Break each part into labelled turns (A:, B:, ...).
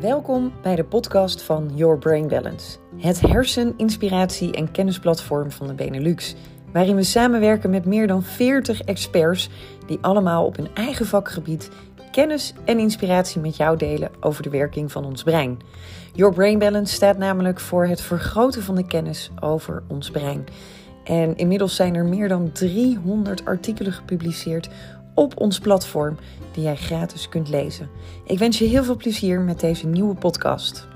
A: Welkom bij de podcast van Your Brain Balance, het hersen-, inspiratie- en kennisplatform van de Benelux, waarin we samenwerken met meer dan 40 experts die allemaal op hun eigen vakgebied kennis en inspiratie met jou delen over de werking van ons brein. Your Brain Balance staat namelijk voor het vergroten van de kennis over ons brein. En inmiddels zijn er meer dan 300 artikelen gepubliceerd op ons platform die jij gratis kunt lezen. Ik wens je heel veel plezier met deze nieuwe podcast.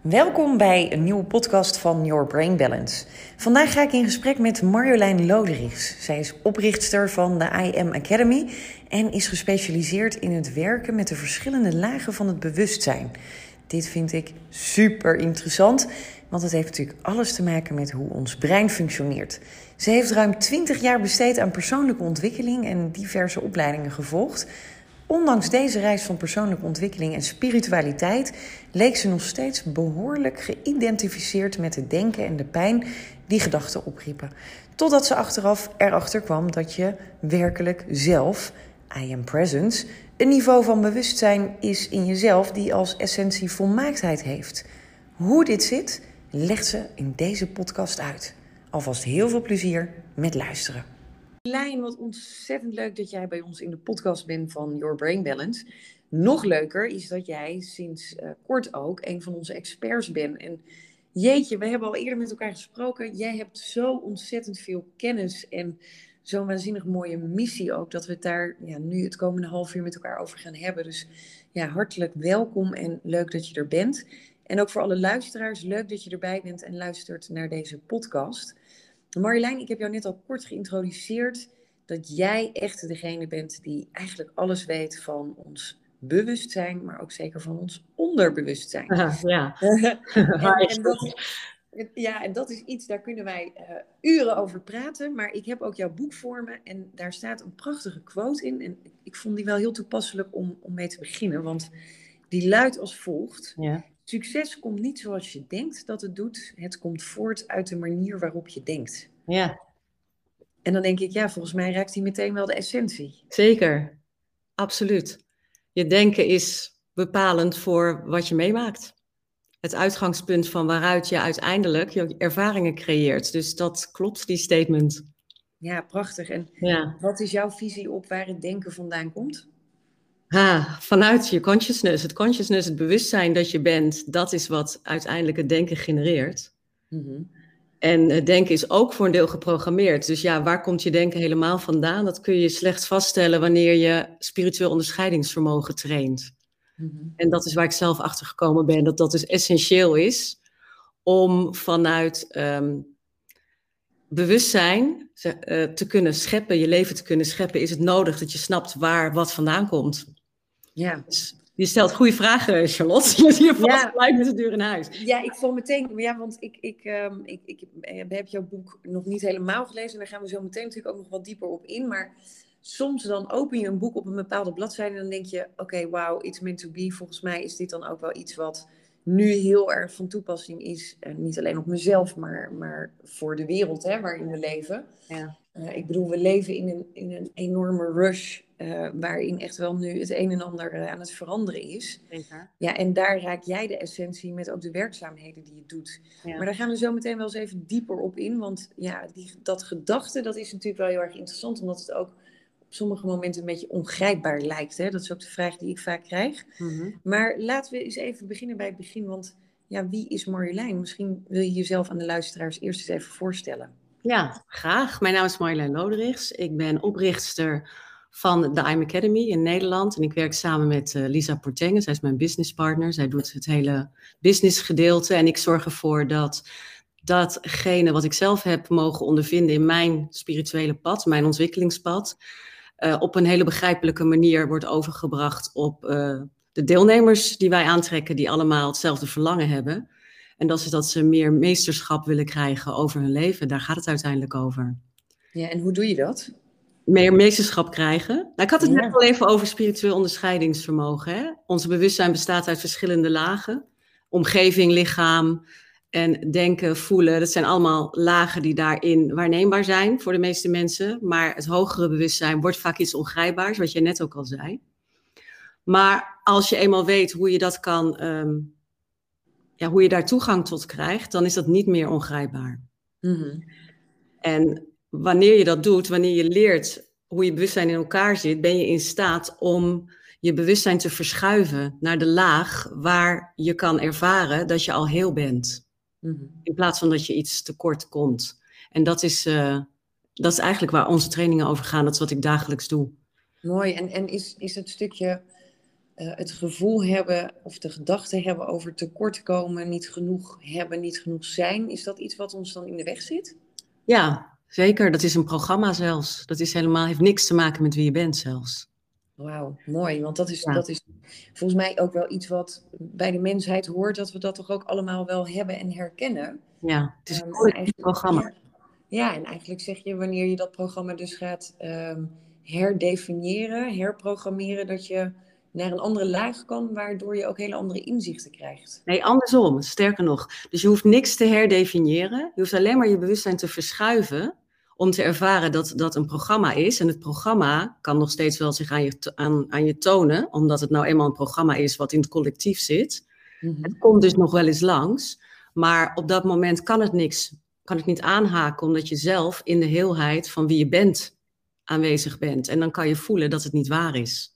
A: Welkom bij een nieuwe podcast van Your Brain Balance. Vandaag ga ik in gesprek met Marjolein Loderichs. Zij is oprichtster van de I Am Academy en is gespecialiseerd in het werken met de verschillende lagen van het bewustzijn. Dit vind ik super interessant, want het heeft natuurlijk alles te maken met hoe ons brein functioneert. Ze heeft ruim 20 jaar besteed aan persoonlijke ontwikkeling en diverse opleidingen gevolgd. Ondanks deze reis van persoonlijke ontwikkeling en spiritualiteit leek ze nog steeds behoorlijk geïdentificeerd met het denken en de pijn die gedachten opriepen. Totdat ze achteraf erachter kwam dat je werkelijk zelf, I am presence, een niveau van bewustzijn is in jezelf die als essentie volmaaktheid heeft. Hoe dit zit, legt ze in deze podcast uit. Alvast heel veel plezier met luisteren. Lijn, wat ontzettend leuk dat jij bij ons in de podcast bent van Your Brain Balance. Nog leuker is dat jij sinds uh, kort ook een van onze experts bent. En jeetje, we hebben al eerder met elkaar gesproken. Jij hebt zo ontzettend veel kennis en zo'n waanzinnig mooie missie ook. Dat we het daar ja, nu het komende half uur met elkaar over gaan hebben. Dus ja, hartelijk welkom en leuk dat je er bent. En ook voor alle luisteraars, leuk dat je erbij bent en luistert naar deze podcast. Marjolein, ik heb jou net al kort geïntroduceerd dat jij echt degene bent die eigenlijk alles weet van ons bewustzijn, maar ook zeker van ons onderbewustzijn.
B: ja.
A: en, dat, ja, en dat is iets, daar kunnen wij uh, uren over praten. Maar ik heb ook jouw boek voor me en daar staat een prachtige quote in. En ik vond die wel heel toepasselijk om, om mee te beginnen, want die luidt als volgt. Ja. Succes komt niet zoals je denkt dat het doet. Het komt voort uit de manier waarop je denkt.
B: Ja.
A: En dan denk ik, ja, volgens mij raakt hij meteen wel de essentie.
B: Zeker, absoluut. Je denken is bepalend voor wat je meemaakt. Het uitgangspunt van waaruit je uiteindelijk je ervaringen creëert. Dus dat klopt, die statement.
A: Ja, prachtig. En ja. wat is jouw visie op waar het denken vandaan komt?
B: Ha, vanuit je consciousness. Het consciousness, het bewustzijn dat je bent, dat is wat uiteindelijk het denken genereert. Mm En het denken is ook voor een deel geprogrammeerd. Dus ja, waar komt je denken helemaal vandaan? Dat kun je slechts vaststellen wanneer je spiritueel onderscheidingsvermogen traint. Mhm. En dat is waar ik zelf achter gekomen ben, dat dat dus essentieel is om vanuit ehm, bewustzijn uh, te kunnen scheppen, je leven te kunnen scheppen, is het nodig dat je snapt waar wat vandaan komt.
A: Ja.
B: Dus je stelt goede vragen, Charlotte. Je hier vast ja. gelijk met de deur in huis.
A: Ja, ik voel meteen, ja, want ik, ik, um, ik, ik heb jouw boek nog niet helemaal gelezen. En daar gaan we zo meteen natuurlijk ook nog wat dieper op in. Maar soms dan open je een boek op een bepaalde bladzijde en dan denk je, oké, okay, wow, it's meant to be. Volgens mij is dit dan ook wel iets wat nu heel erg van toepassing is. Uh, niet alleen op mezelf, maar, maar voor de wereld hè, waarin we leven. Ja. Uh, ik bedoel, we leven in een, in een enorme rush uh, waarin echt wel nu het een en ander uh, aan het veranderen is. Zeker. Ja, en daar raak jij de essentie met ook de werkzaamheden die je doet. Ja. Maar daar gaan we zo meteen wel eens even dieper op in. Want ja, die, dat gedachte, dat is natuurlijk wel heel erg interessant. Omdat het ook op sommige momenten een beetje ongrijpbaar lijkt. Hè? Dat is ook de vraag die ik vaak krijg. Mm -hmm. Maar laten we eens even beginnen bij het begin. Want ja, wie is Marjolein? Misschien wil je jezelf aan de luisteraars eerst eens even voorstellen.
B: Ja, graag. Mijn naam is Marjolein Loderichs. Ik ben oprichter van de IM Academy in Nederland. En ik werk samen met uh, Lisa Portengen. Zij is mijn businesspartner. Zij doet het hele businessgedeelte. En ik zorg ervoor dat datgene wat ik zelf heb mogen ondervinden in mijn spirituele pad, mijn ontwikkelingspad, uh, op een hele begrijpelijke manier wordt overgebracht op uh, de deelnemers die wij aantrekken, die allemaal hetzelfde verlangen hebben. En dat is dat ze meer meesterschap willen krijgen over hun leven. Daar gaat het uiteindelijk over.
A: Ja, en hoe doe je dat?
B: Meer meesterschap krijgen. Nou, ik had het ja. net al even over spiritueel onderscheidingsvermogen. Hè? Onze bewustzijn bestaat uit verschillende lagen: omgeving, lichaam en denken, voelen, dat zijn allemaal lagen die daarin waarneembaar zijn voor de meeste mensen. Maar het hogere bewustzijn wordt vaak iets ongrijpbaars, wat jij net ook al zei. Maar als je eenmaal weet hoe je dat kan, ehm, ja, hoe je daar toegang tot krijgt, dan is dat niet meer ongrijpbaar. Mhm. En wanneer je dat doet, wanneer je leert hoe je bewustzijn in elkaar zit, ben je in staat om je bewustzijn te verschuiven naar de laag waar je kan ervaren dat je al heel bent. Mhm. In plaats van dat je iets tekort komt. En dat is, uh, dat is eigenlijk waar onze trainingen over gaan. Dat is wat ik dagelijks doe.
A: Mooi. En, en is, is het stukje uh, het gevoel hebben of de gedachte hebben over tekortkomen, niet genoeg hebben, niet genoeg zijn, is dat iets wat ons dan in de weg zit?
B: Ja, zeker. Dat is een programma zelfs. Dat is helemaal, heeft niks te maken met wie je bent zelfs.
A: Wauw, mooi. Want dat is, dat is volgens mij ook wel iets wat bij de mensheid hoort, dat we dat toch ook allemaal wel hebben en herkennen.
B: Ja, het is een um, programma.
A: Ja, en eigenlijk zeg je wanneer je dat programma dus gaat um, herdefiniëren, herprogrammeren, dat je naar een andere laag kan, waardoor je ook hele andere inzichten krijgt.
B: Nee, andersom. Sterker nog. Dus je hoeft niks te herdefiniëren. Je hoeft alleen maar je bewustzijn te verschuiven om te ervaren dat dat een programma is. En het programma kan nog steeds wel zich aan je, aan, aan je tonen, omdat het nou eenmaal een programma is wat in het collectief zit. Mhm. Het komt dus nog wel eens langs, maar op dat moment kan het niks, kan het niet aanhaken, omdat je zelf in de heelheid van wie je bent aanwezig bent. En dan kan je voelen dat het niet waar is.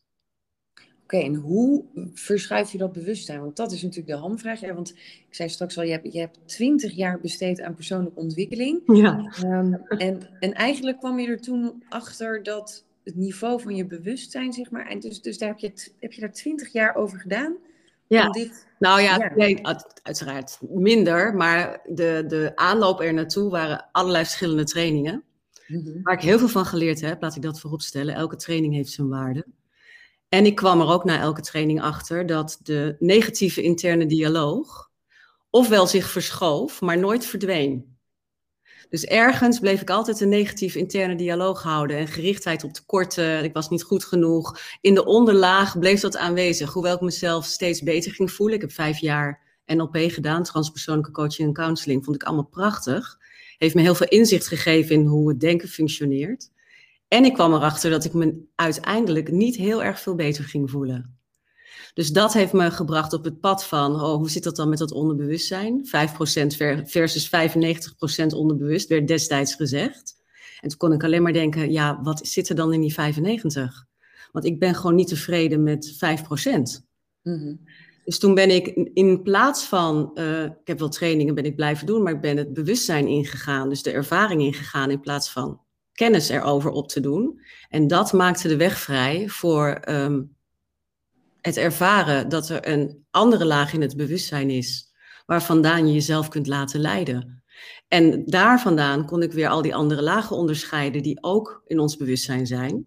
A: Oké, en hoe verschuif je dat bewustzijn? Want dat is natuurlijk de hamvraag. Ja, want ik zei straks al, je hebt, je hebt twintig jaar besteed aan persoonlijke ontwikkeling. Ja. Ehm, en, en eigenlijk kwam je er toen achter dat het niveau van je bewustzijn, zeg maar. En dus, dus daar heb je, heb je daar twintig jaar over gedaan?
B: Ja, dit, nou ja, ja, Nee, uiteraard minder. Maar de, de aanloop er naartoe waren allerlei verschillende trainingen. Mhm. Waar ik heel veel van geleerd heb, laat ik dat vooropstellen. Elke training heeft zijn waarde. En ik kwam er ook na elke training achter dat de negatieve interne dialoog ofwel zich verschoof, maar nooit verdween. Dus ergens bleef ik altijd een negatieve interne dialoog houden en gerichtheid op tekorten. Ik was niet goed genoeg. In de onderlaag bleef dat aanwezig, hoewel ik mezelf steeds beter ging voelen. Ik heb vijf jaar NLP gedaan, transpersoonlijke coaching en counseling. Vond ik allemaal prachtig. Heeft me heel veel inzicht gegeven in hoe het denken functioneert. En ik kwam erachter dat ik me uiteindelijk niet heel erg veel beter ging voelen. Dus dat heeft me gebracht op het pad van, oh, hoe zit dat dan met dat onderbewustzijn? 5% versus 95% onderbewust, werd destijds gezegd. En toen kon ik alleen maar denken, ja, wat zit er dan in die 95? Want ik ben gewoon niet tevreden met 5%. Mm Dus toen ben ik in plaats van, uh, ik heb wel trainingen ben ik blijven doen, maar ik ben het bewustzijn ingegaan, dus de ervaring ingegaan in plaats van kennis erover op te doen. En dat maakte de weg vrij voor ehm, het ervaren dat er een andere laag in het bewustzijn is, waar vandaan je jezelf kunt laten leiden. En daar vandaan kon ik weer al die andere lagen onderscheiden die ook in ons bewustzijn zijn.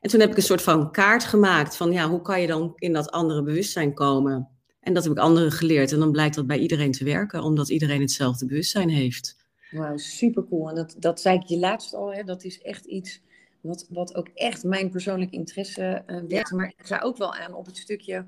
B: En toen heb ik een soort van kaart gemaakt van ja, hoe kan je dan in dat andere bewustzijn komen? En dat heb ik anderen geleerd. En dan blijkt dat bij iedereen te werken, omdat iedereen hetzelfde bewustzijn heeft.
A: Wauw, super cool. En dat, dat zei ik je laatst al, hè, dat is echt iets wat, wat ook echt mijn persoonlijke interesse uh, werd. Maar ik ga ook wel aan op het stukje,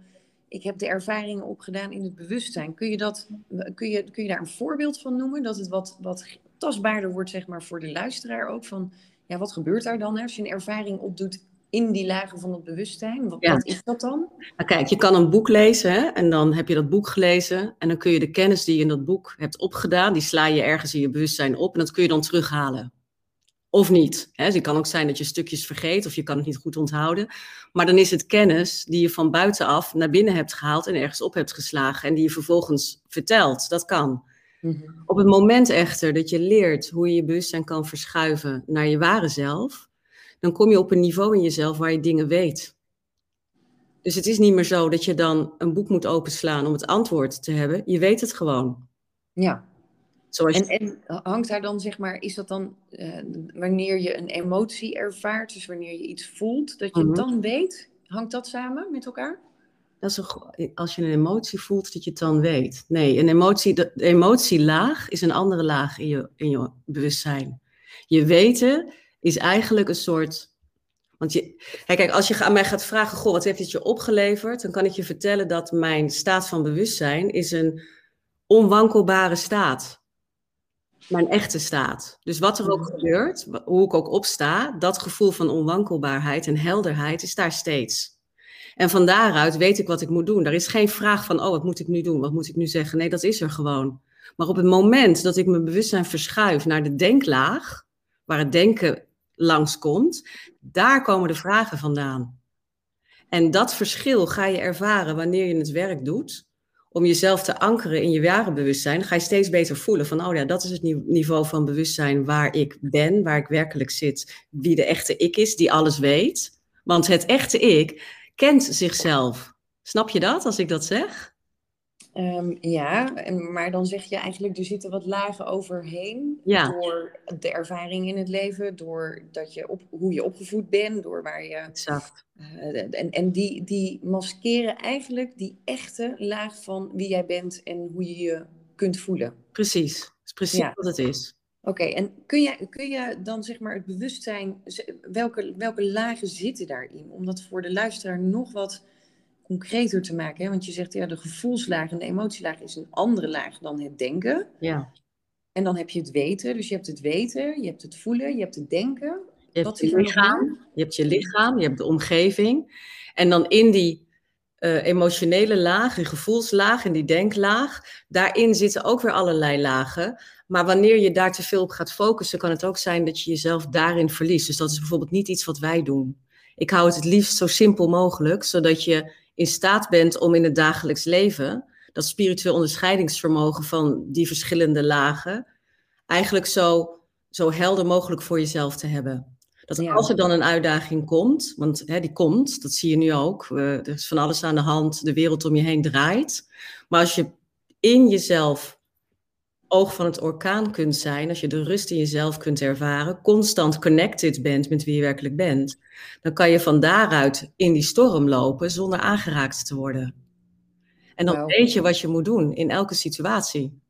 A: ik heb de ervaringen opgedaan in het bewustzijn. Kun je, dat, kun je, kun je daar een voorbeeld van noemen? Dat het wat, wat tastbaarder wordt, zeg maar, voor de luisteraar ook. Van, ja, wat gebeurt daar dan hè, als je een ervaring opdoet in die lagen van het bewustzijn? Wat, wat is dat dan?
B: Nou, kijk, je kan een boek lezen hè, en dan heb je dat boek gelezen en dan kun je de kennis die je in dat boek hebt opgedaan, die sla je ergens in je bewustzijn op en dat kun je dan terughalen. Of niet. Hè. Dus het kan ook zijn dat je stukjes vergeet of je kan het niet goed onthouden. Maar dan is het kennis die je van buitenaf naar binnen hebt gehaald en ergens op hebt geslagen en die je vervolgens vertelt. Dat kan. Mhm. Op het moment echter dat je leert hoe je je bewustzijn kan verschuiven naar je ware zelf, dan kom je op een niveau in jezelf waar je dingen weet. Dus het is niet meer zo dat je dan een boek moet openslaan om het antwoord te hebben. Je weet het gewoon.
A: Ja. Zoals en, en hangt daar dan, zeg maar, is dat dan uh, wanneer je een emotie ervaart, dus wanneer je iets voelt, dat je het mhm. dan weet? Hangt dat samen met elkaar?
B: Dat is een, als je een emotie voelt, dat je het dan weet. Nee, een emotie, de emotielaag is een andere laag in je, in je bewustzijn. Je weten is eigenlijk een soort. Want je, kijk, als je aan mij gaat vragen, goh, wat heeft het je opgeleverd? Dan kan ik je vertellen dat mijn staat van bewustzijn is een onwankelbare staat. Mijn echte staat. Dus wat er ook mhm. gebeurt, hoe ik ook opsta, dat gevoel van onwankelbaarheid en helderheid is daar steeds. En van daaruit weet ik wat ik moet doen. Er is geen vraag van, oh, wat moet ik nu doen? Wat moet ik nu zeggen? Nee, dat is er gewoon. Maar op het moment dat ik mijn bewustzijn verschuif naar de denklaag, waar het denken langskomt, daar komen de vragen vandaan. En dat verschil ga je ervaren wanneer je het werk doet. Om jezelf te ankeren in je ware bewustzijn, ga je steeds beter voelen van, oh ja, dat is het niveau van bewustzijn waar ik ben, waar ik werkelijk zit, wie de echte ik is, die alles weet. Want het echte ik kent zichzelf. Snap je dat als ik dat zeg?
A: Um, ja, maar dan zeg je eigenlijk, er zitten wat lagen overheen. Door de ervaring in het leven, door dat je op, hoe je opgevoed bent, door waar je.
B: Exact.
A: Uh, en en die, die maskeren eigenlijk die echte laag van wie jij bent en hoe je je kunt voelen.
B: Precies, dat is precies wat het is.
A: Oké, en kun je, kun je dan zeg maar het bewustzijn, welke, welke lagen zitten daarin? Om dat voor de luisteraar nog wat concreter te maken. Hè? Want je zegt ja, de gevoelslaag en de emotielaag is een andere laag dan het denken.
B: Ja.
A: En dan heb je het weten. Dus je hebt het weten, je hebt het voelen, je hebt het denken.
B: Je hebt je lichaam, je hebt je lichaam, je hebt de omgeving. En dan in die uh, emotionele laag, die gevoelslaag en die denklaag, daarin zitten ook weer allerlei lagen. Maar wanneer je daar te veel op gaat focussen, kan het ook zijn dat je jezelf daarin verliest. Dus dat is bijvoorbeeld niet iets wat wij doen. Ik hou het het liefst zo simpel mogelijk, zodat je in staat bent om in het dagelijks leven dat spiritueel onderscheidingsvermogen van die verschillende lagen eigenlijk zo, zo helder mogelijk voor jezelf te hebben. Dat als er dan een uitdaging komt, want hè, die komt, dat zie je nu ook, er is van alles aan de hand, de wereld om je heen draait. Maar als je in jezelf oog van het orkaan kunt zijn, als je de rust in jezelf kunt ervaren, constant connected bent met wie je werkelijk bent, dan kan je van daaruit in die storm lopen zonder aangeraakt te worden. En dan weet je wat je moet doen in elke situatie.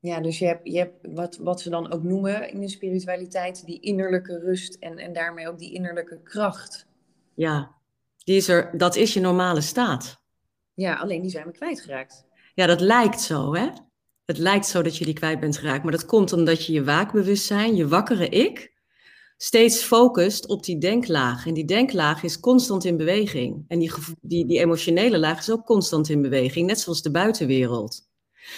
A: Ja, dus je hebt, je hebt wat, wat ze dan ook noemen in de spiritualiteit, die innerlijke rust en, en daarmee ook die innerlijke kracht.
B: Ja, die is er, dat is je normale staat.
A: Ja, alleen die zijn we kwijtgeraakt.
B: Ja, dat lijkt zo, hè? Het lijkt zo dat je die kwijt bent geraakt, maar dat komt omdat je je waakbewustzijn, je wakkere ik, steeds focust op die denklaag. En die denklaag is constant in beweging. En die, die, die emotionele laag is ook constant in beweging, net zoals de buitenwereld.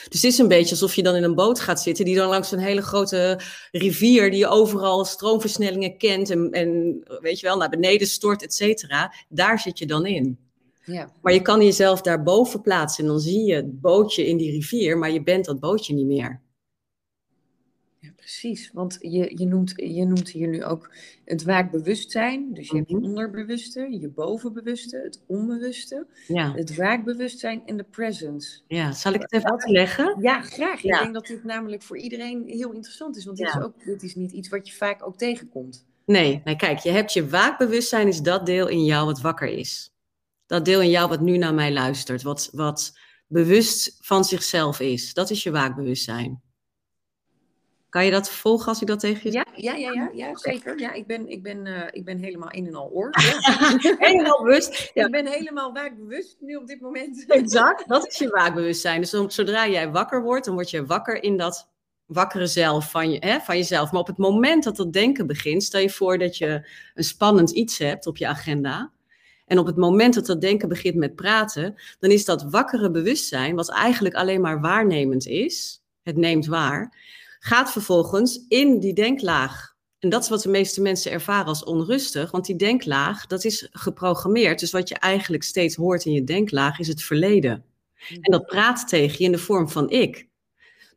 B: Dus het is een beetje alsof je dan in een boot gaat zitten die dan langs een hele grote rivier, die overal stroomversnellingen kent en, en weet je wel, naar beneden stort, et cetera. Daar zit je dan in.
A: Ja.
B: Maar je kan jezelf daarboven plaatsen en dan zie je het bootje in die rivier, maar je bent dat bootje niet meer.
A: Ja, precies. Want je, je, noemt, je noemt hier nu ook het waakbewustzijn. Dus je hebt je mhm. onderbewuste, je bovenbewuste, het onbewuste,
B: ja.
A: het waakbewustzijn en de presence.
B: Ja, zal ik het even uitleggen?
A: Ja, graag. Ik denk dat dit namelijk voor iedereen heel interessant is. Want dit, is ook, dit is niet iets wat je vaak ook tegenkomt.
B: Nee, nee, kijk, je hebt je waakbewustzijn is dat deel in jou wat wakker is. Dat deel in jou wat nu naar mij luistert, wat, wat bewust van zichzelf is. Dat is je waakbewustzijn. Kan je dat volgen als ik dat tegen je
A: zeg? Ja, ja, ja, ja, ja zeker. Ja, ik ben, ik ben, uh, ik ben helemaal in en al oor.
B: Helemaal bewust.
A: Ja. Ik ben helemaal waakbewust nu op dit moment.
B: exact, dat is je waakbewustzijn. Dus zodra jij wakker wordt, dan word je wakker in dat wakkere zelf van, je, hè, van jezelf. Maar op het moment dat dat denken begint, stel je voor dat je een spannend iets hebt op je agenda. En op het moment dat dat denken begint met praten, dan is dat wakkere bewustzijn, wat eigenlijk alleen maar waarnemend is, het neemt waar, gaat vervolgens in die denklaag. En dat is wat de meeste mensen ervaren als onrustig, want die denklaag, dat is geprogrammeerd. Dus wat je eigenlijk steeds hoort in je denklaag is het verleden. En dat praat tegen je in de vorm van ik.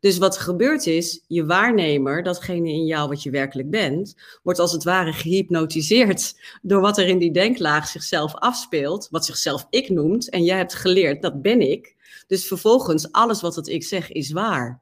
B: Dus wat er gebeurt is, je waarnemer, datgene in jou wat je werkelijk bent, wordt als het ware gehypnotiseerd door wat er in die denklaag zichzelf afspeelt, wat zichzelf ik noemt. En jij hebt geleerd, dat ben ik. Dus vervolgens, alles wat het ik zeg is waar.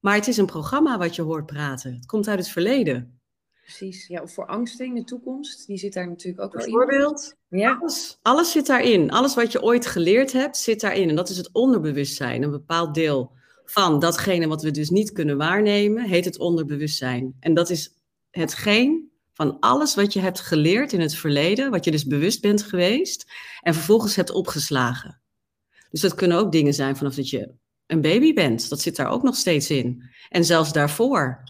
B: Maar het is een programma wat je hoort praten. Het komt uit het verleden.
A: Precies, ja, of voor angsten in de toekomst, die zit daar natuurlijk ook wel
B: in. Bijvoorbeeld, ja. alles, alles zit daarin. Alles wat je ooit geleerd hebt, zit daarin. En dat is het onderbewustzijn, een bepaald deel van datgene wat we dus niet kunnen waarnemen, heet het onderbewustzijn. En dat is hetgeen van alles wat je hebt geleerd in het verleden, wat je dus bewust bent geweest en vervolgens hebt opgeslagen. Dus dat kunnen ook dingen zijn vanaf dat je een baby bent. Dat zit daar ook nog steeds in. En zelfs daarvoor.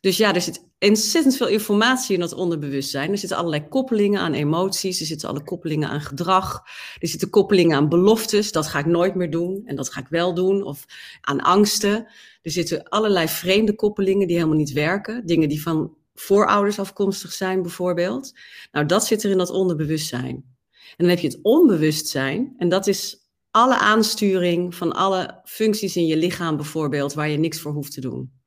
B: Dus ja, er zit ontzettend veel informatie in dat onderbewustzijn. Er zitten allerlei koppelingen aan emoties, er zitten alle koppelingen aan gedrag, er zitten koppelingen aan beloftes, dat ga ik nooit meer doen en dat ga ik wel doen, of aan angsten. Er zitten allerlei vreemde koppelingen die helemaal niet werken, dingen die van voorouders afkomstig zijn bijvoorbeeld. Nou, dat zit er in dat onderbewustzijn. En dan heb je het onbewustzijn en dat is alle aansturing van alle functies in je lichaam bijvoorbeeld, waar je niks voor hoeft te doen.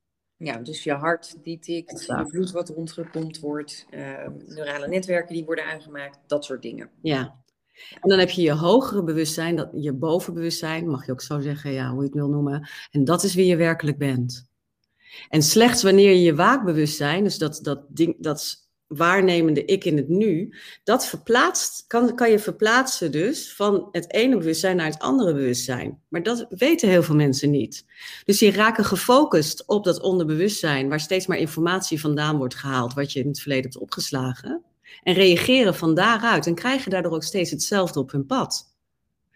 A: Ja, dus je hart die tikt, je bloed wat rondgepompt wordt, uh, neurale netwerken die worden aangemaakt, dat soort dingen.
B: Ja. En dan heb je je hogere bewustzijn, dat, je bovenbewustzijn, mag je ook zo zeggen, ja, hoe je het wil noemen. En dat is wie je werkelijk bent. En slechts wanneer je je waakbewustzijn, dus dat, dat, ding, dat waarnemende ik in het nu, dat verplaatst, kan, kan je verplaatsen dus van het ene bewustzijn naar het andere bewustzijn. Maar dat weten heel veel mensen niet. Dus die raken gefocust op dat onderbewustzijn, waar steeds maar informatie vandaan wordt gehaald, wat je in het verleden hebt opgeslagen. En reageren van daaruit en krijgen daardoor ook steeds hetzelfde op hun pad.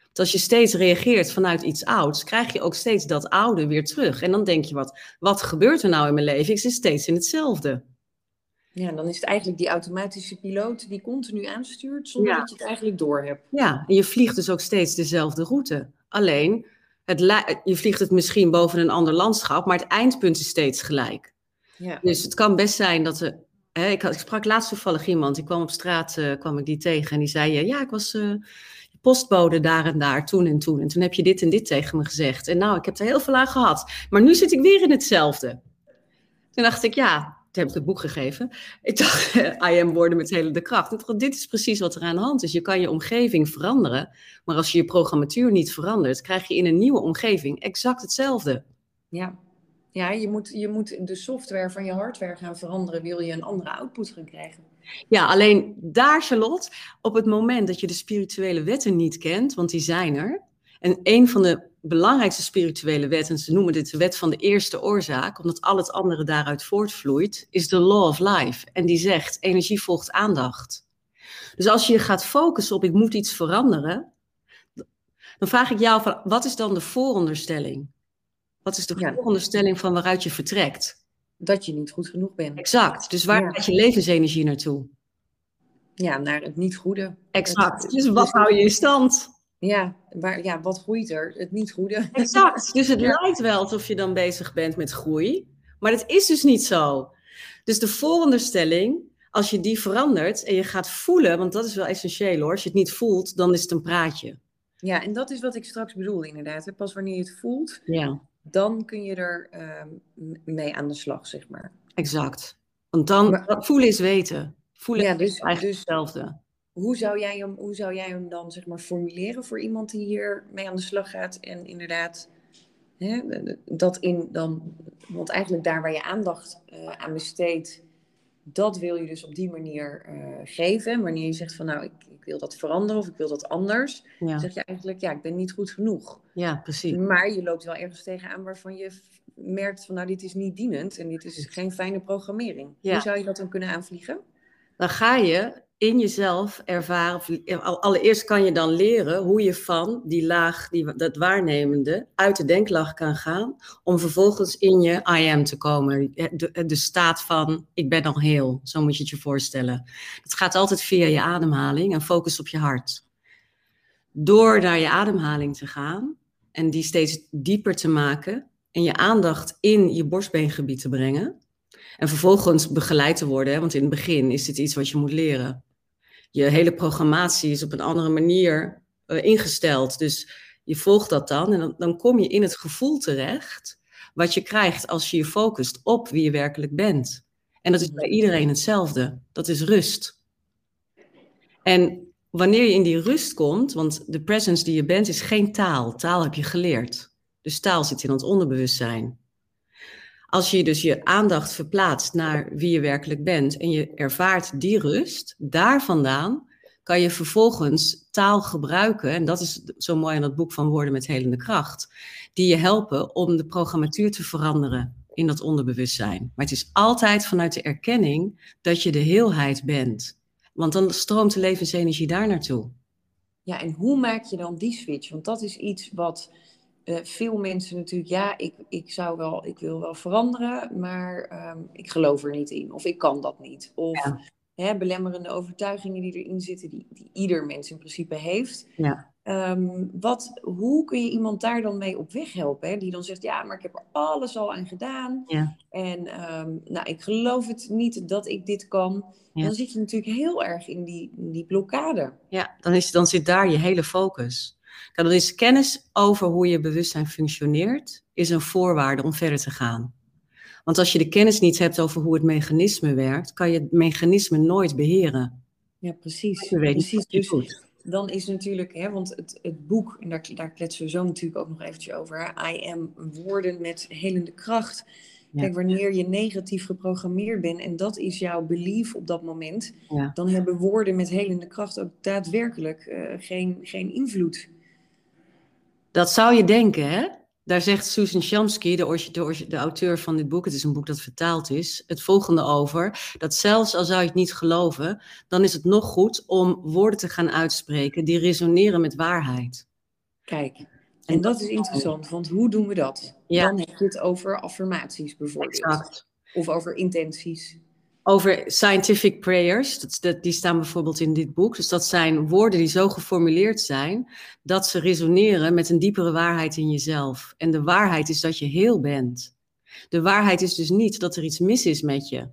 B: Want als je steeds reageert vanuit iets ouds, krijg je ook steeds dat oude weer terug. En dan denk je, wat, wat gebeurt er nou in mijn leven? Ik zit steeds in hetzelfde.
A: Ja, dan is het eigenlijk die automatische piloot die continu aanstuurt zonder dat je het eigenlijk doorhebt.
B: Ja, en je vliegt dus ook steeds dezelfde route. Alleen, het je vliegt het misschien boven een ander landschap, maar het eindpunt is steeds gelijk. Ja. Dus het kan best zijn dat er. Hè, ik, had, ik sprak laatst toevallig iemand, ik kwam op straat, uh, kwam ik die tegen en die zei: uh, Ja, ik was uh, postbode daar en daar, toen en toen. En toen heb je dit en dit tegen me gezegd. En nou, ik heb er heel veel aan gehad. Maar nu zit ik weer in hetzelfde. Toen dacht ik: Ja, heb ik het boek gegeven. Ik dacht, I am woorden met hele de kracht. Ik dacht, dit is precies wat er aan de hand is. Je kan je omgeving veranderen, maar als je je programmatuur niet verandert, krijg je in een nieuwe omgeving exact hetzelfde.
A: Ja, ja je, moet, je moet de software van je hardware gaan veranderen, wil je een andere output gaan krijgen.
B: Ja, alleen daar, Charlotte, op het moment dat je de spirituele wetten niet kent, want die zijn er, en een van de belangrijkste spirituele wetten, ze noemen dit de wet van de eerste oorzaak, omdat al het andere daaruit voortvloeit, is de law of life. En die zegt, energie volgt aandacht. Dus als je gaat focussen op ik moet iets veranderen, dan vraag ik jou van, wat is dan de vooronderstelling? Wat is de vooronderstelling van waaruit je vertrekt?
A: Dat je niet goed genoeg bent.
B: Exact. Dus waar gaat je levensenergie naartoe?
A: Ja, naar het niet goede.
B: Exact. Dus wat hou je in stand?
A: Ja, waar, ja, wat groeit er? Het niet goede.
B: Exact. Dus het lijkt wel alsof je dan bezig bent met groei, maar het is dus niet zo. Dus de vooronderstelling, als je die verandert en je gaat voelen, want dat is wel essentieel hoor. Als je het niet voelt, dan is het een praatje.
A: Ja, en dat is wat ik straks bedoel inderdaad. Pas wanneer je het voelt, ja. dan kun je er ehm, mee aan de slag, zeg maar.
B: Exact. Want dan, voelen is weten. Voelen ja, dus, is eigenlijk dus, hetzelfde
A: hoe zou jij hem, hoe zou jij hem dan zeg maar formuleren voor iemand die hier mee aan de slag gaat en inderdaad hè, dat in dan, want eigenlijk daar waar je aandacht uh, aan besteedt, dat wil je dus op die manier uh, geven. Wanneer je zegt van nou, ik, ik, wil dat veranderen of ik wil dat anders, dan zeg je eigenlijk ja, ik ben niet goed genoeg.
B: Ja, precies.
A: Maar je loopt wel ergens tegenaan waarvan je merkt van nou, dit is niet dienend en dit is geen fijne programmering. Hoe zou je dat dan kunnen aanvliegen?
B: Dan ga je in jezelf ervaren, allereerst kan je dan leren hoe je van die laag, die, dat waarnemende, uit de denklaag kan gaan, om vervolgens in je I am te komen. De, de staat van ik ben al heel, zo moet je het je voorstellen. Het gaat altijd via je ademhaling en focus op je hart. Door naar je ademhaling te gaan en die steeds dieper te maken en je aandacht in je borstbeengebied te brengen, en vervolgens begeleid te worden, want in het begin is dit iets wat je moet leren je hele programmatie is op een andere manier uh, ingesteld. Dus je volgt dat dan en dan, dan kom je in het gevoel terecht wat je krijgt als je je focust op wie je werkelijk bent. En dat is bij iedereen hetzelfde. Dat is rust. En wanneer je in die rust komt, want de presence die je bent is geen taal. Taal heb je geleerd. Dus taal zit in ons onderbewustzijn. Als je dus je aandacht verplaatst naar wie je werkelijk bent en je ervaart die rust, daar vandaan kan je vervolgens taal gebruiken. En dat is zo mooi aan dat boek van Woorden met Helende Kracht. Die je helpen om de programmatuur te veranderen in dat onderbewustzijn. Maar het is altijd vanuit de erkenning dat je de heelheid bent. Want dan stroomt de levensenergie daar naartoe.
A: Ja, en hoe maak je dan die switch? Want dat is iets wat uh, veel mensen natuurlijk, ja, ik, ik zou wel, ik wil wel veranderen, maar ehm, ik geloof er niet in. Of ik kan dat niet. Of hè, belemmerende overtuigingen die erin zitten, die, die ieder mens in principe heeft.
B: Ja.
A: Um, wat, hoe kun je iemand daar dan mee op weg helpen? Hè? Die dan zegt, ja, maar ik heb er alles al aan gedaan.
B: Ja.
A: En um, nou, ik geloof het niet dat ik dit kan. Ja. Dan zit je natuurlijk heel erg in die, in die blokkade.
B: Ja, dan, is, dan zit daar je hele focus. Dan is kennis over hoe je bewustzijn functioneert, is een voorwaarde om verder te gaan. Want als je de kennis niet hebt over hoe het mechanisme werkt, kan je het mechanisme nooit beheren.
A: Ja, precies.
B: Je weet precies.
A: Dus, goed dan is natuurlijk, hè, want het, het boek, en daar, daar kletsen we zo natuurlijk ook nog eventjes over, I am woorden met helende kracht. Kijk, wanneer je negatief geprogrammeerd bent en dat is jouw belief op dat moment,
B: ja.
A: dan hebben woorden met helende kracht ook daadwerkelijk uh, geen, geen invloed.
B: Dat zou je denken, hè? Daar zegt Susan Shamsky, de, de, de, auteur van dit boek, het is een boek dat vertaald is, het volgende over. Dat zelfs al zou je het niet geloven, dan is het nog goed om woorden te gaan uitspreken die resoneren met waarheid.
A: Kijk, en dat is interessant, want hoe doen we dat?
B: Ja.
A: Dan heb je het over affirmaties bijvoorbeeld.
B: Exact.
A: Of over intenties
B: over scientific prayers. Dat, die staan bijvoorbeeld in dit boek. Dus dat zijn woorden die zo geformuleerd zijn dat ze resoneren met een diepere waarheid in jezelf. En de waarheid is dat je heel bent. De waarheid is dus niet dat er iets mis is met je.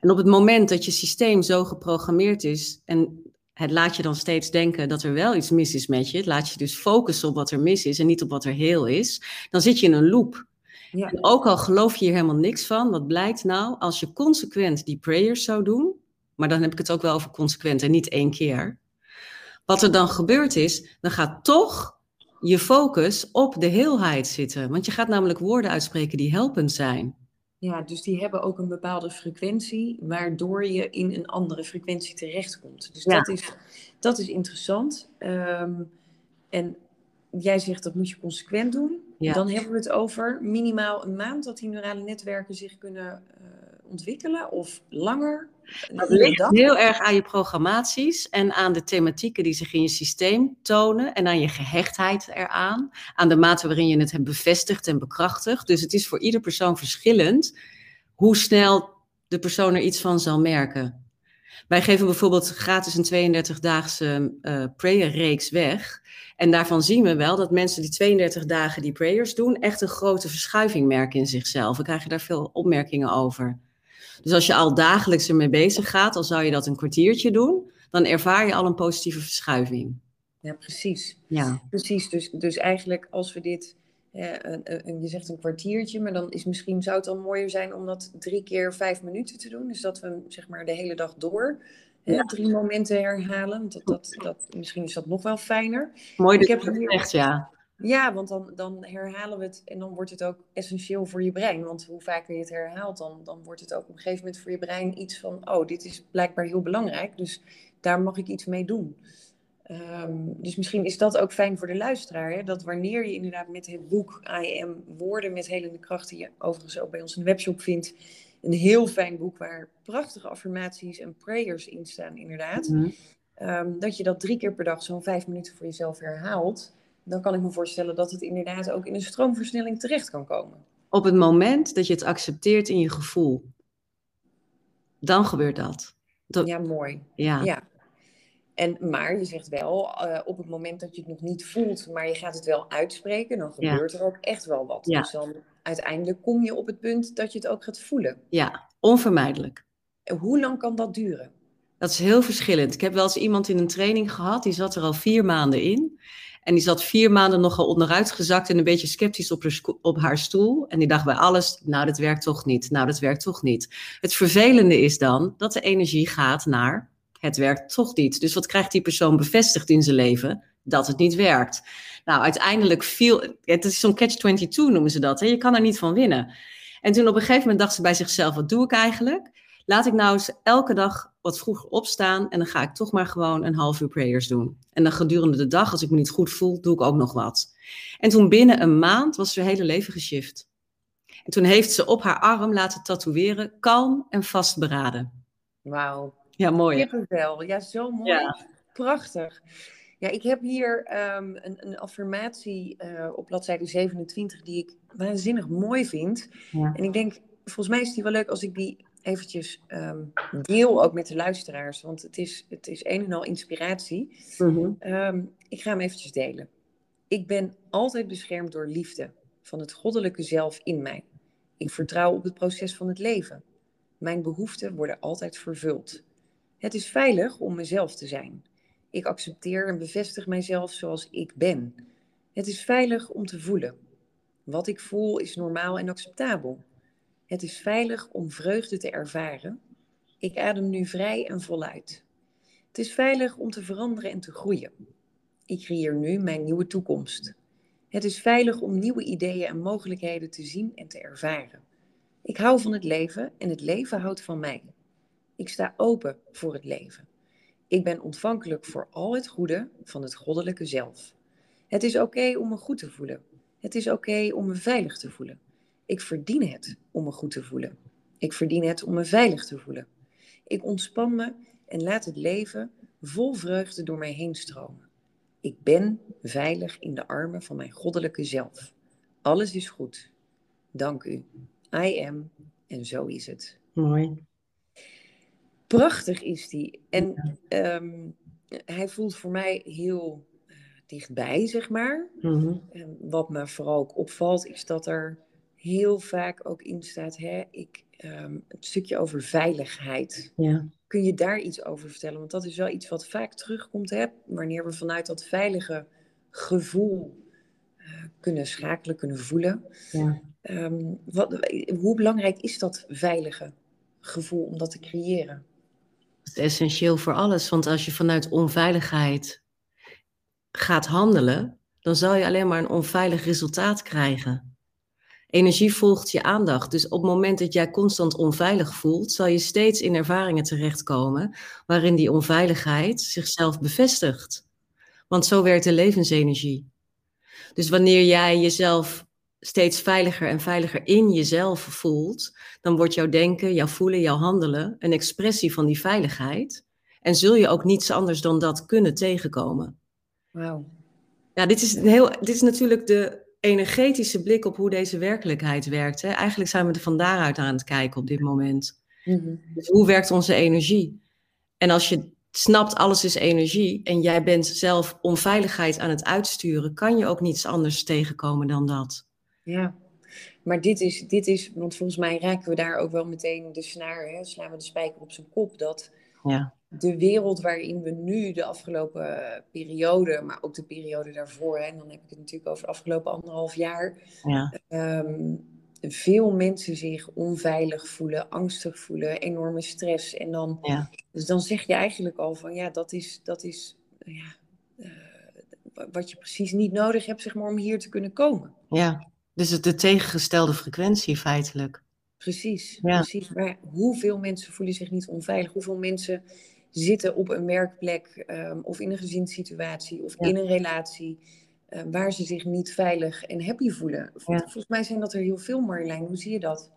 B: En op het moment dat je systeem zo geprogrammeerd is en het laat je dan steeds denken dat er wel iets mis is met je, het laat je dus focussen op wat er mis is en niet op wat er heel is, dan zit je in een loop.
A: Ja.
B: En ook al geloof je hier helemaal niks van, wat blijkt nou? Als je consequent die prayers zou doen, maar dan heb ik het ook wel over consequent en niet één keer. Wat er dan gebeurt is, dan gaat toch je focus op de heelheid zitten. Want je gaat namelijk woorden uitspreken die helpend zijn.
A: Ja, dus die hebben ook een bepaalde frequentie, waardoor je in een andere frequentie terechtkomt. Dus
B: Ja.
A: dat, is, dat is interessant. Ehm, en jij zegt dat moet je consequent doen.
B: Ja.
A: Dan hebben we het over minimaal een maand dat die neurale netwerken zich kunnen eh, ontwikkelen of langer.
B: Dat ligt
A: dag?
B: heel erg aan je programmaties en aan de thematieken die zich in je systeem tonen en aan je gehechtheid eraan, aan de mate waarin je het hebt bevestigd en bekrachtigd. Dus het is voor ieder persoon verschillend hoe snel de persoon er iets van zal merken. Wij geven bijvoorbeeld gratis een 32-daagse uh, prayer-reeks weg. En daarvan zien we wel dat mensen die 32 dagen die prayers doen, echt een grote verschuiving merken in zichzelf. We krijgen daar veel opmerkingen over. Dus als je al dagelijks ermee bezig gaat, al zou je dat een kwartiertje doen, dan ervaar je al een positieve verschuiving.
A: Ja, precies.
B: Ja,
A: Precies, dus, dus eigenlijk als we dit, eh, een- een- je zegt een kwartiertje, maar dan is misschien, zou het dan mooier zijn om dat drie keer vijf minuten te doen. Dus dat we hem, zeg maar de hele dag door
B: Ja.
A: drie momenten herhalen. Dat, dat, dat, misschien is dat nog wel fijner.
B: mooi dat
A: heb
B: je dat zegt, ja.
A: Ja, want dan, dan herhalen we het en dan wordt het ook essentieel voor je brein. Want hoe vaker je het herhaalt, dan, dan wordt het ook op een gegeven moment voor je brein iets van, oh, dit is blijkbaar heel belangrijk, dus daar mag ik iets mee doen. Ehm, dus misschien is dat ook fijn voor de luisteraar, hè? dat wanneer je inderdaad met het boek I Am Woorden met Helende Kracht, die je overigens ook bij ons in de webshop vindt, een heel fijn boek waar prachtige affirmaties en prayers in staan inderdaad.
B: Mhm.
A: Ehm, dat je dat drie keer per dag zo'n vijf minuten voor jezelf herhaalt, dan kan ik me voorstellen dat het inderdaad ook in een stroomversnelling terecht kan komen.
B: Op het moment dat je het accepteert in je gevoel, dan gebeurt dat. Dat-
A: Ja, mooi.
B: ja.
A: Ja. En, maar je zegt wel, eh, op het moment dat je het nog niet voelt, maar je gaat het wel uitspreken, dan
B: Ja.
A: gebeurt er ook echt wel wat.
B: Ja.
A: Dus dan uiteindelijk kom je op het punt dat je het ook gaat voelen.
B: ja, onvermijdelijk.
A: En hoe lang kan dat duren?
B: Dat is heel verschillend. Ik heb wel eens iemand in een training gehad, die zat er al vier maanden in. En die zat vier maanden nogal onderuit gezakt en een beetje sceptisch op haar, op haar stoel. En die dacht bij alles, nou dat werkt toch niet, nou dat werkt toch niet. Het vervelende is dan dat de energie gaat naar, het werkt toch niet. Dus wat krijgt die persoon bevestigd in zijn leven? Dat het niet werkt. Nou, uiteindelijk viel, het is zo'n catch-22 noemen ze dat, hè? je kan er niet van winnen. En toen op een gegeven moment dacht ze bij zichzelf, wat doe ik eigenlijk? Laat ik nou eens elke dag wat vroeger opstaan en dan ga ik toch maar gewoon een half uur prayers doen. En dan gedurende de dag, als ik me niet goed voel, doe ik ook nog wat. En toen binnen een maand was haar hele leven geshift. En toen heeft ze op haar arm laten tatoeëren, kalm en vastberaden.
A: Wauw.
B: Ja, mooi.
A: Kippenvel. Ja, zo mooi.
B: Ja.
A: Prachtig. Ja, ik heb hier ehm, een, een, affirmatie uh, op bladzijde 27 die ik waanzinnig mooi vind. Ja. En ik denk, volgens mij is die wel leuk als ik die eventjes um, deel ook met de luisteraars. Want het is, het is een en al inspiratie. Mm ik ga hem eventjes delen. Ik ben altijd beschermd door liefde van het goddelijke zelf in mij. Ik vertrouw op het proces van het leven. Mijn behoeften worden altijd vervuld. Het is veilig om mezelf te zijn. Ik accepteer en bevestig mijzelf zoals ik ben. Het is veilig om te voelen. Wat ik voel is normaal en acceptabel. Het is veilig om vreugde te ervaren. Ik adem nu vrij en voluit. Het is veilig om te veranderen en te groeien. Ik creëer nu mijn nieuwe toekomst. Het is veilig om nieuwe ideeën en mogelijkheden te zien en te ervaren. Ik hou van het leven en het leven houdt van mij. Ik sta open voor het leven. Ik ben ontvankelijk voor al het goede van het goddelijke zelf. Het is oké om me goed te voelen. Het is oké om me veilig te voelen. Ik verdien het om me goed te voelen. Ik verdien het om me veilig te voelen. Ik ontspan me en laat het leven vol vreugde door mij heen stromen. Ik ben veilig in de armen van mijn goddelijke zelf. Alles is goed. Dank u. I am en zo is het.
B: Mooi.
A: Prachtig is die. En ehm, hij voelt voor mij heel uh, dichtbij, zeg maar. Mm wat me vooral ook opvalt, is dat er heel vaak ook in staat, hè, ik, um, het stukje over veiligheid. Ja. Kun je daar iets over vertellen? Want dat is wel iets wat vaak terugkomt, hè, wanneer we vanuit dat veilige gevoel uh, kunnen schakelen, kunnen voelen. Ja. Um, wat, hoe belangrijk is dat veilige gevoel om dat te creëren?
B: Is essentieel voor alles, want als je vanuit onveiligheid gaat handelen, dan zal je alleen maar een onveilig resultaat krijgen. Energie volgt je aandacht. Dus op het moment dat jij constant onveilig voelt, zal je steeds in ervaringen terechtkomen waarin die onveiligheid zichzelf bevestigt. Want zo werkt de levensenergie. Dus wanneer jij jezelf steeds veiliger en veiliger in jezelf voelt, dan wordt jouw denken, jouw voelen, jouw handelen een expressie van die veiligheid. En zul je ook niets anders dan dat kunnen tegenkomen.
A: Wauw.
B: Ja, dit is, heel, dit is natuurlijk de energetische blik op hoe deze werkelijkheid werkt. Hè? Eigenlijk zijn we er van daaruit aan het kijken op dit moment. Mhm. Dus hoe werkt onze energie? En als je snapt, alles is energie en jij bent zelf onveiligheid aan het uitsturen, kan je ook niets anders tegenkomen dan dat.
A: Ja, maar dit is, dit is want volgens mij raken we daar ook wel meteen de snaar, hè? slaan we de spijker op zijn kop, dat ja de wereld waarin we nu de afgelopen periode, maar ook de periode daarvoor, hè, en dan heb ik het natuurlijk over de afgelopen anderhalf jaar, ja. Ehm, veel mensen zich onveilig voelen, angstig voelen, enorme stress. En dan, ja. dus dan zeg je eigenlijk al van ja, dat is, dat is ja, uh, wat je precies niet nodig hebt zeg maar, om hier te kunnen komen.
B: Ja, dus het de tegengestelde frequentie feitelijk.
A: Precies, ja. precies. Maar hoeveel mensen voelen zich niet onveilig? Hoeveel mensen zitten op een werkplek um, of in een gezinssituatie of in een relatie uh, waar ze zich niet veilig en happy voelen. Volgens mij zijn dat er heel veel, Marjolein. Hoe zie je dat?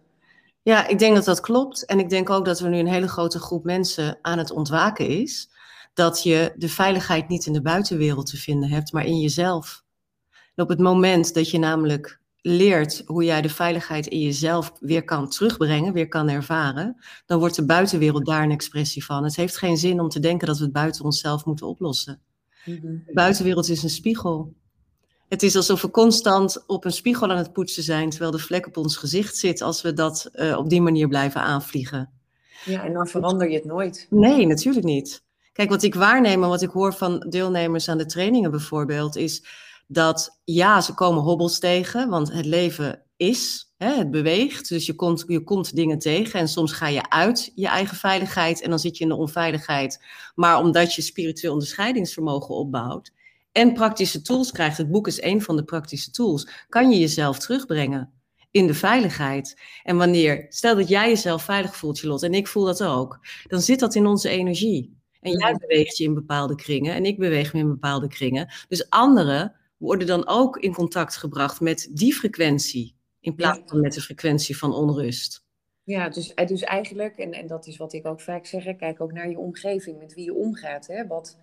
B: Ja, ik denk dat dat klopt. En ik denk ook dat er nu een hele grote groep mensen aan het ontwaken is. Dat je de veiligheid niet in de buitenwereld te vinden hebt, maar in jezelf. En op het moment dat je namelijk leert hoe jij de veiligheid in jezelf weer kan terugbrengen, weer kan ervaren, dan wordt de buitenwereld daar een expressie van. Het heeft geen zin om te denken dat we het buiten onszelf moeten oplossen. Mhm. De buitenwereld is een spiegel. Het is alsof we constant op een spiegel aan het poetsen zijn, terwijl de vlek op ons gezicht zit, als we dat uh, op die manier blijven aanvliegen.
A: Ja, en dan verander je het nooit.
B: Nee, natuurlijk niet. Kijk, wat ik waarneem en wat ik hoor van deelnemers aan de trainingen bijvoorbeeld, is dat ja, ze komen hobbels tegen, want het leven is, hè, het beweegt. Dus je komt, je komt dingen tegen en soms ga je uit je eigen veiligheid en dan zit je in de onveiligheid. Maar omdat je spiritueel onderscheidingsvermogen opbouwt en praktische tools krijgt, het boek is een van de praktische tools, kan je jezelf terugbrengen in de veiligheid. En wanneer, stel dat jij jezelf veilig voelt, Charlotte, en ik voel dat ook, dan zit dat in onze energie. En jij beweegt je in bepaalde kringen en ik beweeg me in bepaalde kringen. Dus anderen worden dan ook in contact gebracht met die frequentie, in plaats van met de frequentie van onrust.
A: Ja, dus, eh, dus eigenlijk, en, en dat is wat ik ook vaak zeg, kijk ook naar je omgeving, met wie je omgaat. Hè? Wat,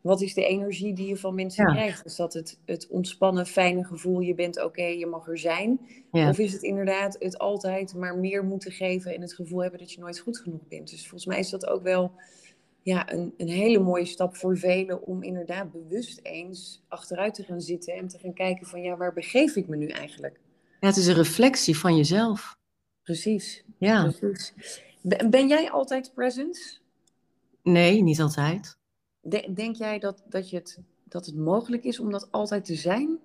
A: Wat is de energie die je van mensen krijgt? Is dat het, het ontspannen, fijne gevoel, je bent oké, je mag er zijn? Of is het inderdaad het altijd maar meer moeten geven en het gevoel hebben dat je nooit goed genoeg bent? Dus volgens mij is dat ook wel ja, een, een hele mooie stap voor velen om inderdaad bewust eens achteruit te gaan zitten en te gaan kijken van ja, waar begeef ik me nu eigenlijk?
B: Ja, het is een reflectie van jezelf.
A: Precies. Ja. Precies. Ben jij altijd present?
B: Nee, niet altijd.
A: Denk jij dat, dat, je het, dat het mogelijk is om dat altijd te zijn?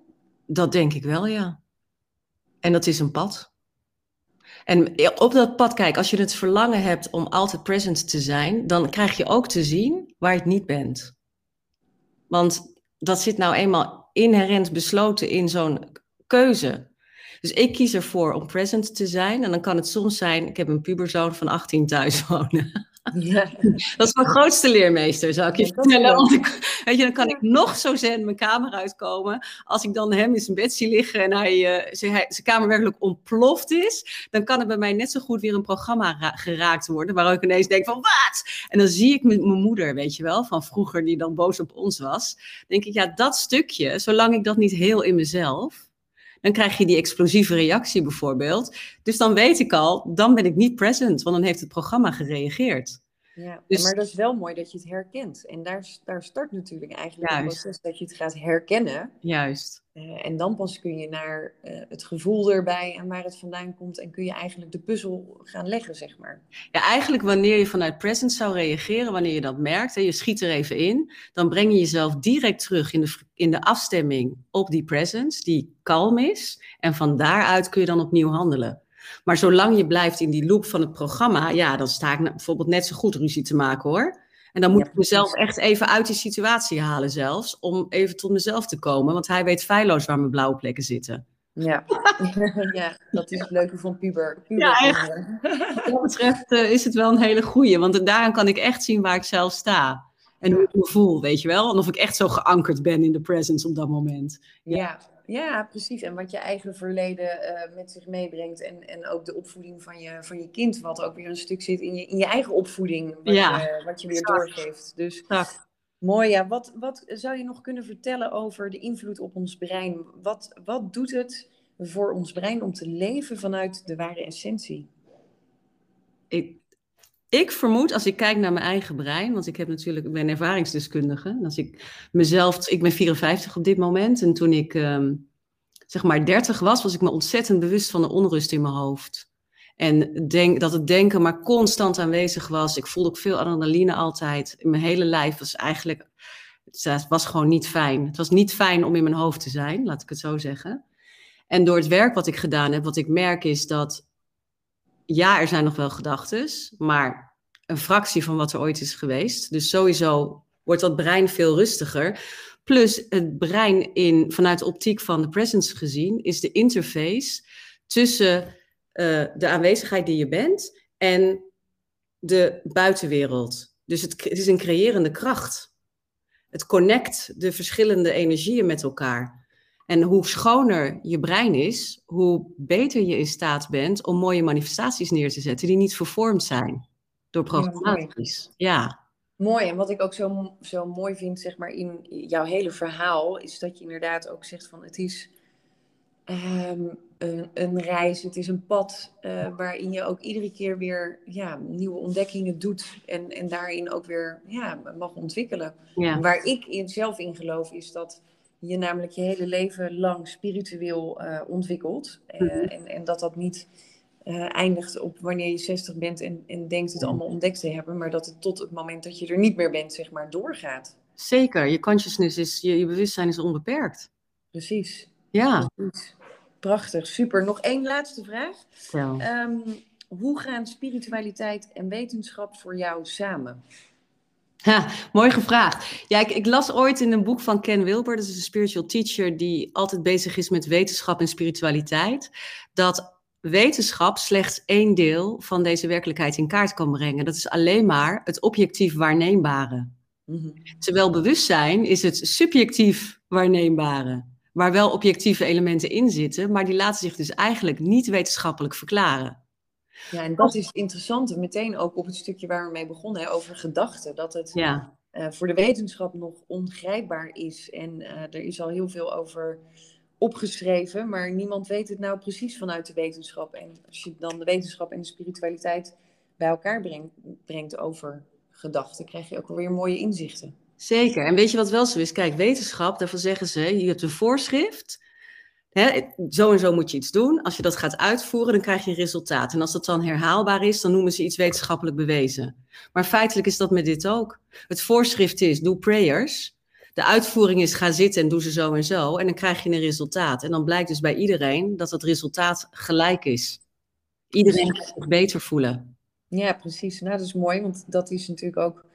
B: Dat denk ik wel, ja. En dat is een pad. En op dat pad, kijk, als je het verlangen hebt om altijd present te zijn, dan krijg je ook te zien waar je het niet bent. Want dat zit nou eenmaal inherent besloten in zo'n keuze. Dus ik kies ervoor om present te zijn. En dan kan het soms zijn, ik heb een puberzoon van 18 thuis wonen. Ja. Dat is mijn grootste leermeester, zou ik je vertellen. Want ik, weet je, dan kan ik nog zo zen mijn kamer uitkomen. Als ik dan hem in zijn bed zie liggen en hij, uh, zijn, kamer werkelijk ontploft is, dan kan er bij mij net zo goed weer een programma geraakt worden. Waar ik ineens denk van, wat? En dan zie ik mijn moeder, weet je wel, van vroeger die dan boos op ons was. denk ik, ja, dat stukje, zolang ik dat niet heel in mezelf dan krijg je die explosieve reactie bijvoorbeeld. Dus dan weet ik al, dan ben ik niet present, want dan heeft het programma gereageerd.
A: Ja, dus, maar dat is wel mooi dat je het herkent. En daar, daar start natuurlijk eigenlijk het proces dat je het gaat herkennen.
B: Juist.
A: Uh, en dan pas kun je naar uh, het gevoel erbij en waar het vandaan komt. En kun je eigenlijk de puzzel gaan leggen, zeg maar.
B: Ja, eigenlijk wanneer je vanuit present zou reageren, wanneer je dat merkt, en je schiet er even in, dan breng je jezelf direct terug in de, in de afstemming op die presence, die kalm is. En van daaruit kun je dan opnieuw handelen. Maar zolang je blijft in die loop van het programma, ja, dan sta ik bijvoorbeeld net zo goed ruzie te maken hoor. En dan moet ik mezelf echt even uit die situatie halen zelfs, om even tot mezelf te komen. Want hij weet feilloos waar mijn blauwe plekken zitten.
A: Ja, ja dat is het leuke van puber. puber ja, echt.
B: Wat dat betreft uh, is het wel een hele goeie. Want daaraan kan ik echt zien waar ik zelf sta. En hoe ik me voel, weet je wel. En of ik echt zo geankerd ben in de presence op dat moment.
A: Ja, ja, precies. En wat je eigen verleden uh, met zich meebrengt. En, en ook de opvoeding van je, van je kind. Wat ook weer een stuk zit in je, in je eigen opvoeding. Wat, ja. je, wat je weer doorgeeft. Dus mooi. Ja, wat, wat zou je nog kunnen vertellen over de invloed op ons brein? Wat, wat doet het voor ons brein om te leven vanuit de ware essentie?
B: Ik, ik vermoed, als ik kijk naar mijn eigen brein, want ik heb natuurlijk, ik ben ervaringsdeskundige. Als ik mezelf, ik ben 54 op dit moment. En toen ik ehm, zeg maar 30 was, was ik me ontzettend bewust van de onrust in mijn hoofd. En denk, dat het denken maar constant aanwezig was. Ik voelde ook veel adrenaline altijd. Mijn hele lijf was eigenlijk, het was gewoon niet fijn. Het was niet fijn om in mijn hoofd te zijn, laat ik het zo zeggen. En door het werk wat ik gedaan heb, wat ik merk is dat ja, er zijn nog wel gedachten, maar een fractie van wat er ooit is geweest. Dus sowieso wordt dat brein veel rustiger. Plus het brein in, vanuit de optiek van de presence gezien, is de interface tussen uh, de aanwezigheid die je bent en de buitenwereld. Dus het, het is een creërende kracht. Het connect de verschillende energieën met elkaar. En hoe schoner je brein is, hoe beter je in staat bent om mooie manifestaties neer te zetten die niet vervormd zijn door programmaties. Ja.
A: Mooi. En wat ik ook zo, zo mooi vind, zeg maar, in jouw hele verhaal, is dat je inderdaad ook zegt van het is ehm, een, een, reis, het is een pad uh, waarin je ook iedere keer weer ja, nieuwe ontdekkingen doet en, en daarin ook weer ja, mag ontwikkelen. Waar ik in, zelf in geloof is dat je namelijk je hele leven lang spiritueel uh, ontwikkelt. Uh, en, en dat dat niet uh, eindigt op wanneer je 60 bent en, en denkt het allemaal ontdekt te hebben, maar dat het tot het moment dat je er niet meer bent, zeg maar, doorgaat.
B: Zeker, je consciousness is, je, je bewustzijn is onbeperkt.
A: Precies.
B: Ja.
A: Precies. Prachtig, super. Nog één laatste vraag. Um, hoe gaan spiritualiteit en wetenschap voor jou samen?
B: Ja, mooi gevraagd. Ja, ik, ik, las ooit in een boek van Ken Wilber, dat is een spiritual teacher die altijd bezig is met wetenschap en spiritualiteit, dat wetenschap slechts één deel van deze werkelijkheid in kaart kan brengen. Dat is alleen maar het objectief waarneembare. Mhm. Terwijl bewustzijn is het subjectief waarneembare, waar wel objectieve elementen in zitten, maar die laten zich dus eigenlijk niet wetenschappelijk verklaren.
A: Ja, en dat is interessant, meteen ook op het stukje waar we mee begonnen, hè, over gedachten. Dat het, ja. voor de wetenschap nog ongrijpbaar is. En er is al heel veel over opgeschreven, maar niemand weet het nou precies vanuit de wetenschap. En als je dan de wetenschap en de spiritualiteit bij elkaar brengt, brengt over gedachten, krijg je ook weer mooie inzichten.
B: Zeker. En weet je wat wel zo is? Kijk, wetenschap, daarvan zeggen ze, je hebt een voorschrift. Hè, zo en zo moet je iets doen. Als je dat gaat uitvoeren, dan krijg je een resultaat. En als dat dan herhaalbaar is, dan noemen ze iets wetenschappelijk bewezen. Maar feitelijk is dat met dit ook. Het voorschrift is, doe prayers. De uitvoering is, ga zitten en doe ze zo en zo. En dan krijg je een resultaat. En dan blijkt dus bij iedereen dat het resultaat gelijk is. Iedereen gaat zich beter voelen.
A: Ja, precies. Nou, dat is mooi, want dat is natuurlijk ook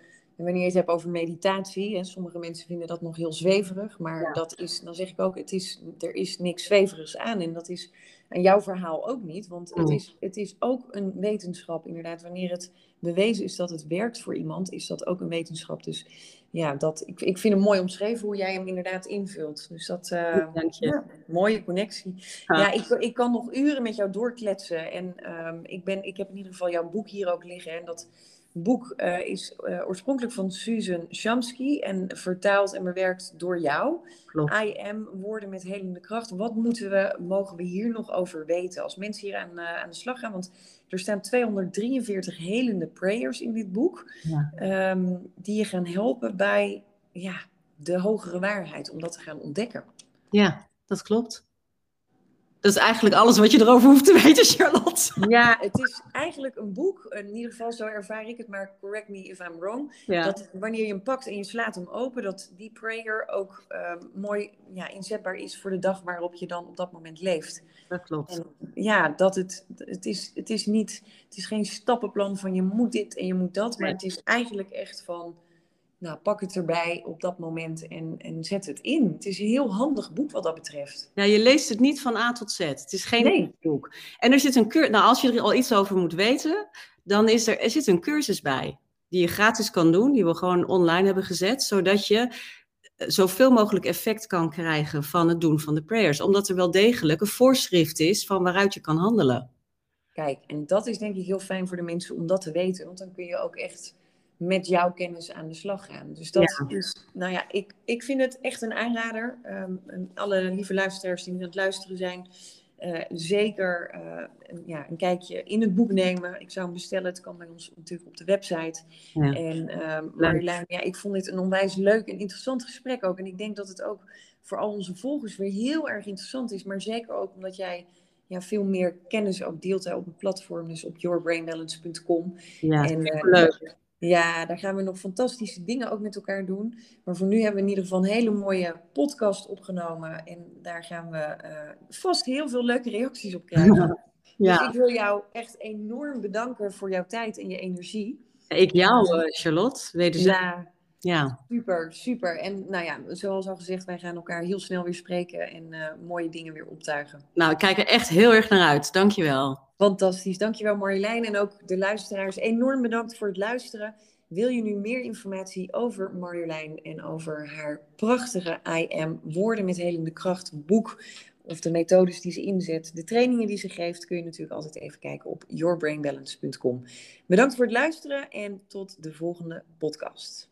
A: en wanneer je het hebt over meditatie, en sommige mensen vinden dat nog heel zweverig, maar dat is, dan zeg ik ook, het is, er is niks zweverigs aan. En dat is aan jouw verhaal ook niet, want het is, het is ook een wetenschap inderdaad. Wanneer het bewezen is dat het werkt voor iemand, is dat ook een wetenschap. Dus ja, dat, ik, ik vind het mooi omschreven hoe jij hem inderdaad invult. Dus dat, uh,
B: Dank je. Ja,
A: mooie connectie. Ja, ik, ik kan nog uren met jou doorkletsen. En um, ik, ben, ik heb in ieder geval jouw boek hier ook liggen. En dat boek uh, is uh, oorspronkelijk van Susan Shamsky en vertaald en bewerkt door jou.
B: Klopt.
A: I am, woorden met helende kracht. Wat moeten we, mogen we hier nog over weten als mensen hier aan, uh, aan de slag gaan? Want er staan 243 helende prayers in dit boek,
B: ja.
A: um, die je gaan helpen bij ja, de hogere waarheid, om dat te gaan ontdekken.
B: Ja, dat klopt. Dat is eigenlijk alles wat je erover hoeft te weten, Charlotte.
A: Ja, het is eigenlijk een boek. In ieder geval, zo ervaar ik het, maar correct me if I'm wrong.
B: Ja.
A: Dat wanneer je hem pakt en je slaat hem open, dat die prayer ook um, mooi ja, inzetbaar is voor de dag waarop je dan op dat moment leeft.
B: Dat klopt.
A: En ja, dat het, het, is, het is niet, het is geen stappenplan van je moet dit en je moet dat, maar het is eigenlijk echt van nou, pak het erbij op dat moment en, en zet het in. Het is een heel handig boek wat dat betreft.
B: Ja, je leest het niet van A tot Z. Het is geen
A: Nee.
B: boek. En er zit een cursus. Nou, als je er al iets over moet weten, dan is er, er zit een cursus bij. Die je gratis kan doen, die we gewoon online hebben gezet, zodat je eh, zoveel mogelijk effect kan krijgen van het doen van de prayers. Omdat er wel degelijk een voorschrift is van waaruit je kan handelen.
A: Kijk, en dat is denk ik heel fijn voor de mensen om dat te weten. Want dan kun je ook echt met jouw kennis aan de slag gaan. Dus dat
B: Ja.
A: is, nou ja, ik, ik vind het echt een aanrader. En alle lieve luisteraars die nu aan het luisteren zijn, eh, zeker eh, een, ja, een kijkje in het boek nemen. Ik zou hem bestellen. Het kan bij ons natuurlijk op de website.
B: Ja.
A: En ehm Marjolein, ja, ik vond dit een onwijs leuk en interessant gesprek ook. En ik denk dat het ook voor al onze volgers weer heel erg interessant is. Maar zeker ook omdat jij ja, veel meer kennis ook deelt hè, op een platform. Dus op yourbrainbalance.com.
B: Ja,
A: En, eh,
B: leuk.
A: Ja, daar gaan we nog fantastische dingen ook met elkaar doen. Maar voor nu hebben we in ieder geval een hele mooie podcast opgenomen. En daar gaan we eh, vast heel veel leuke reacties op krijgen. Dus
B: Ja,
A: ik wil jou echt enorm bedanken voor jouw tijd en je energie.
B: ik jou, eh, Charlotte. Wederzijds.
A: Ja,
B: Ja.
A: super, super. En nou ja, zoals al gezegd, wij gaan elkaar heel snel weer spreken en eh, mooie dingen weer optuigen.
B: Nou, ik kijk er echt heel erg naar uit. Dankjewel.
A: Fantastisch. Dankjewel Marjolein en ook de luisteraars. Enorm bedankt voor het luisteren. Wil je nu meer informatie over Marjolein en over haar prachtige I Am Woorden met Helende Kracht boek of de methodes die ze inzet, de trainingen die ze geeft, kun je natuurlijk altijd even kijken op yourbrainbalance.com. Bedankt voor het luisteren en tot de volgende podcast.